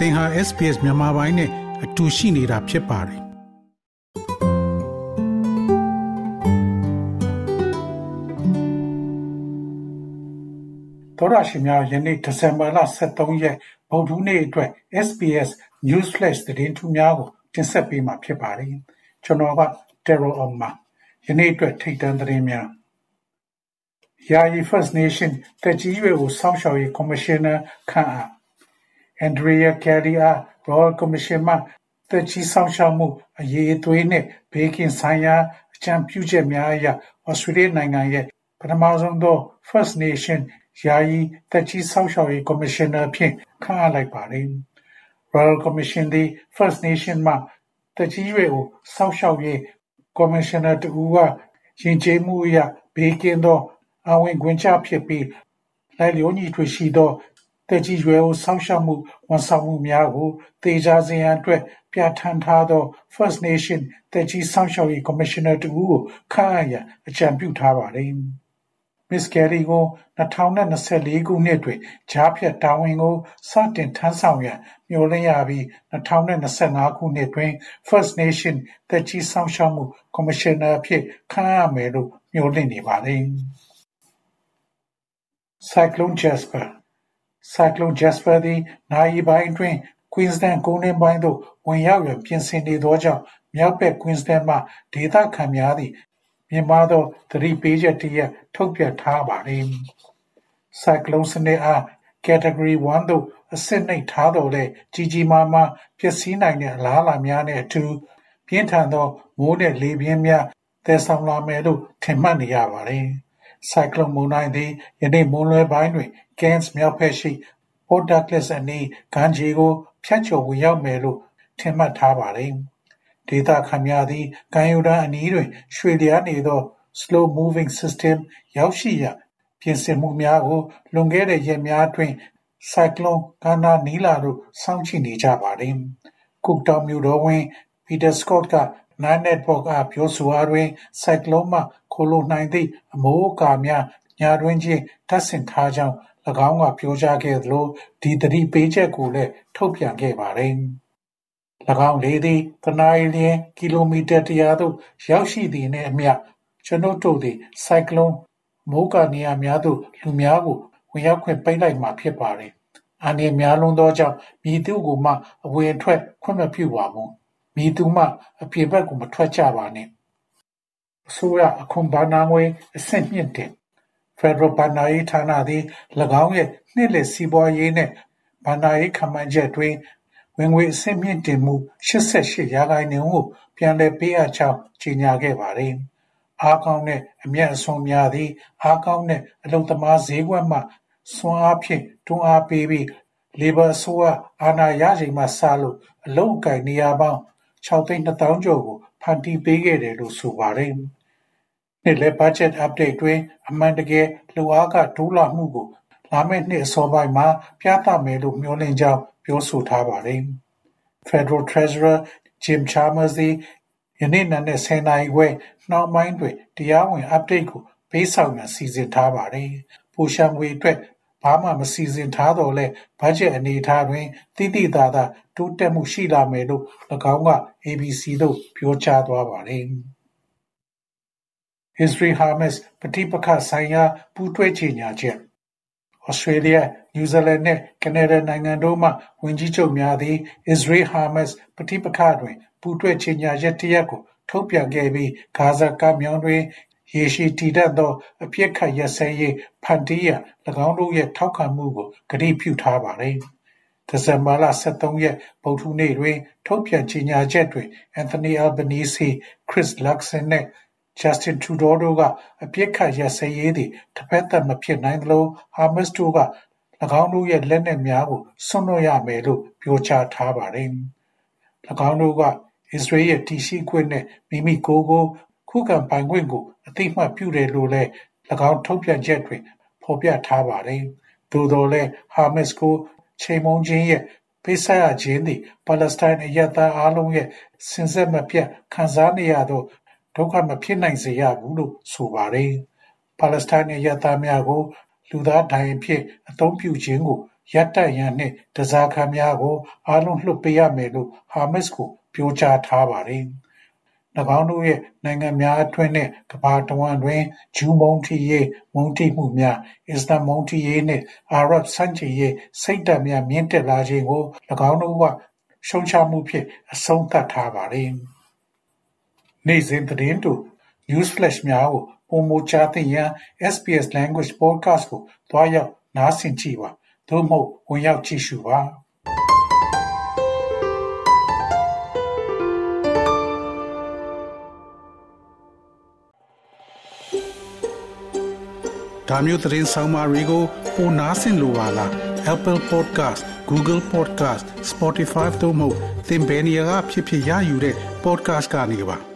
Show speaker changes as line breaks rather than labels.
သင်ဟာ SPS မြန်မာပိုင်းနဲ့အတူရှိနေတာဖြစ်ပါတယ်တော်ရရှိများယနေ့ဒီဇင်ဘာလ23ရက်ဗုဒ္ဓနေ့အတွက် SPS News Flash သတင်းထူးများကိုတင်ဆက်ပေးမှာဖြစ်ပါတယ်ကျွန်တော်က Terror Omar ယနေ့အတွက်ထိတ်တန့်သတင်းများယာယီ First Nation တကြီးရွယ်ကိုစောင့်ရှောက်ရေးကော်မရှင်နာခန့်အပ် Andrea Kelly အား Royal Commission မှ သက်ကြီးစောင့်ရှောက်မှုအရေးအသွေးနှင့် ဘေးကင်းဆိုင်ရာ အကြံပြုချက်များအရ ဩစတြေးလျနိုင်ငံရဲ့ ပထမဆုံးသော First Nation ယာယီသက်ကြီးစောင့်ရှောက်ရေး ကော်မရှင်နာဖြင့် ခန့်အပ်လိုက်ပါသည်။ Royal Commission သည် First Nation မှ သက်ကြီးရွယ်ကိုစောင့်ရှောက်ရေး ကော်မရှင်နာတစ်ဦးက ယဉ်ကျေးမှုအရ ဘေးကင်းသောအဝင်ခွင့်ချဖြစ်ပြီး လိုက်လျောညီထွေရှိသော သက်ကြီးရွယ်အိုစောင့်ရှောက်မှုဝန်ဆောင်မှုများကိုသေချာစေရန်အတွက်ပြဋ္ဌာန်းထားသော First Nation သက်ကြီးစောင့်ရှောက်ရေးကော်မရှင်နာတစ်ဦးကိုခန့်အပ်ရန်အကြံပြုထားပါသည်။ Miss Kelly ကို2024ခုနှစ်တွင်ကြားဖြတ်တာဝန်ကိုစတင်ထမ်းဆောင်ရန်မျှော်လင့်ရပြီး2025ခုနှစ်တွင် First Nation သက်ကြီးစောင့်ရှောက်မှုကော်မရှင်နာအဖြစ်ခန့်အပ်မယ်လို့မျှော်လင့်နေပါသည်။ Cyclone Jasper ဆိုင်ကလုန်း Jasper သည် နာရီပိုင်းအတွင်း Queensland ကုန်းတွင်းပိုင်းသို့ ဝင်ရောက်ရန် ပြင်ဆင်နေသောကြောင့် မြောက်ဘက် Queensland မှ ဒေသခံများသည် မြင့်မားသော သတိပေးချက်တစ်ရပ် ထုတ်ပြန်ထားပါသည်။ဆိုင်ကလုန်းစနစ်အား Category 1 သို့ အဆင့်နှိပ်ထားသော်လည်း ကြီးကြီးမားမား ပျက်စီးနိုင်တဲ့အလားအလာများနှင့်အတူ ပြင်းထန်သော မိုးနှင့်လေပြင်းများ သယ်ဆောင်လာမယ်လို့ ထင်မှတ်နေရပါသည်။ဆိုင်ကလုန်းမုန်တိုင်းသည် ယနေ့မွန်းလွဲပိုင်းတွင် Cairns မြောက်ဘက်ရှိ Port Douglas အနီးကမ်းခြေကို ဖြတ်ကျော်ဝင်ရောက်မယ်လို့ ထင်မှတ်ထားပါတယ်။ဒေသခံများသည် ကမ်းရိုးတန်းအနီးတွင် ရွှေ့လျားနေသော Slow Moving System ရောက်ရှိရန် ပြင်ဆင်မှုများကို လွန်ခဲ့တဲ့ ရက်များအတွင်း ဆိုင်ကလုန်းကမ်းနားနီးလာလို့ စောင့်ကြည့်နေကြပါတယ်။ Cooktown မြို့တော်ဝန် Peter Scott က Nine Network အား ပြောဆိုရာတွင် ဆိုင်ကလုန်းမှ ခိုလှုံနိုင်သည့် အမိုးအကာများ ညတွင်းချင်းတပ်ဆင်ထားကြောင်း၎င်းက ပြောကြားခဲ့သလို ဒီသတိပေးချက်ကိုလည်း ထုတ်ပြန်ခဲ့ပါတယ်။၎င်းလေသည်တစ်နာရီလျှင် ကီလိုမီတာ ၁၀၀ သို့ ရောက်ရှိသည်နှင့်အမျှ ကျွန်ုပ်တို့သည် ဆိုင်ကလုန်းမိုးကာနေရာများသို့ လူများကို ဝင်ရောက်ခွင့် ပိတ်လိုက်မှာဖြစ်ပါတယ်။အန္တရာယ်များလွန်းသောကြောင့် မည်သူ့ကိုမှ အဝင်အထွက် ခွင့်မပြုပါဘူး။မည်သူမှ အပြင်ဘက်ကို မထွက်ကြပါနှင့်။အစိုးရအခွန်ဘဏ္ဍာငွေ အဆင့်မြှင့်တင် ဖက်ဒရယ်ဘဏ္ဍာရေးဌာနသည်၎င်းရဲ့နှစ်လည်စီးပွားရေးနှင့်ဘဏ္ဍာရေးခန့်မှန်းချက်အတွင်းဝင်ငွေအဆင့်မြင့်တင်မှု88ရာခိုင်နှုန်းကိုပြန်လည်ပေးအပ်ကြောင်းကြေညာခဲ့ပါသည်။အားကောင်းတဲ့အမြတ်အစွန်းများသည်အားကောင်းတဲ့အလုပ်သမားဈေးကွက်မှစွမ်းအားဖြင့်တွန်းအားပေးပြီးလေဘာအစိုးရအာဏာရချိန်မှစလို့အလုပ်အကိုင်နေရာပေါင်း6သိန်း2000ကျော်ကိုဖန်တီးပေးခဲ့တယ်လို့ဆိုပါတယ်။ နှစ်လည်ဘတ်ဂျက်အပ်ဒေ့တွင်အမှန်တကယ် လုပ်အားခတိုးလာမှုကို လာမယ့်နှစ်အစောပိုင်းမှာ ပြသမယ်လို့ မျှော်လင့်ကြောင်း ပြောဆိုထားပါတယ်။ Federal Treasurer Jim Chalmers သည် ယနေ့နံနက်10နာရီခွဲ နှောင်းပိုင်းတွင် တရားဝင် update ကို ပေးဆောင်ရန် စီစဉ်ထားပါတယ်။ပိုရှာငွေအတွက် ဘာမှ မစီစဉ်ထားတော့လဲဘတ်ဂျက်အနေအထားတွင်တိတိသာသာ တိုးတက်မှုရှိလာမယ်လို့၎င်းက ABC သို့ ပြောကြားသွားပါတယ်။ Israel Hamas ပဋိပက္ခဆိုင်ရာ ပူးတွဲကြေညာချက်ဩစတြေးလျ၊နယူးဇီလန်နှင့်ကနေဒါနိုင်ငံတို့မှ ဝန်ကြီးချုပ်များသည် Israel Hamas ပဋိပက္ခတွင် ပူးတွဲကြေညာချက်တစ်ရပ်ကို ထုတ်ပြန်ခဲ့ပြီး ဂါဇာကမ်းမြောင်တွင် ရေရှည်တည်တံ့သော အပစ်အခတ်ရပ်စဲရေး ဖန်တီးရန်၎င်းတို့ရဲ့ထောက်ခံမှုကို ကတိပြုထားပါသည်။ဒီဇင်ဘာလ13ရက် ဗုဒ္ဓဟူးနေ့တွင် ထုတ်ပြန်ကြေညာချက်တွင် Anthony Albanese, Chris Luxon နှင့် Justin Trudeau တို့က အပစ်အခတ်ရပ်စဲရေးသည်တစ်ဖက်သတ်မဖြစ်နိုင်သလိုဟာမတ်စ်တို့က၎င်းတို့ရဲ့လက်နက်များကို စွန့်လွှတ်ရမယ်လို့ ပြောကြားထားပါတယ်။၎င်းတို့က အစ္စရေးရဲ့တည်ရှိခွင့်နဲ့ မိမိကိုယ်ကို ခုခံပိုင်ခွင့်ကို အသိအမှတ်ပြုတယ်လို့လည်း၎င်းထုတ်ပြန်ချက်တွင် ဖော်ပြထားပါတယ်။သို့သော်လည်းဟာမတ်စ်ကို ချိန်မုံခြင်းရဲ့ ပေးဆပ်ရခြင်းသည် ပါလက်စတိုင်းအရပ်သားအားလုံးရဲ့ စဉ်ဆက်မပြတ်ခံစားနေရသော ဒုက္ခမဖြစ်နိုင်စေရဘူးလို့ဆိုပါတယ်။ပါလက်စတိုင်းအရပ်သားများကို လူသားဒိုင်အဖြစ်အသုံးပြုခြင်းကိုရပ်တန့်ရန်နှင့်တစားခံများကိုအားလုံးလွှတ်ပေးရမယ်လို့ဟာမတ်စ်ကိုပြောကြားထားပါတယ်။၎င်းတို့ရဲ့နိုင်ငံများအတွင်းနှင့်ကမ္ဘာတဝန်းတွင်ဂျူးမုန်းတီးရေးမုန်းတီးမှုများအစ္စလာမ်မုန်းတီးရေးနှင့်အာရဗ်ဆန့်ကျင်ရေးစိတ်ဓာတ်များမြင့်တက်လာခြင်းကို၎င်းတို့ကရှုံချမှုဖြင့်အဆုံးသတ်ထားပါတယ်။ နေ့စဉ်သတင်းတူ news flash များကိုပုံမကြားသိရန် SPS Language Podcast ကိုတွားရောက်နားဆင်ကြည့်ပါသို့မဟုတ်ဝင်ရောက်ကြည့်ရှုပါ
ဒါမျိုးသတင်းဆောင်မာတွေကိုပိုနားဆင်လိုပါလား Apple Podcast Google Podcast Spotify တို့မှာသင်ပင်ရာဖြစ်ဖြစ်ရယူတဲ့ podcast ကနေပါ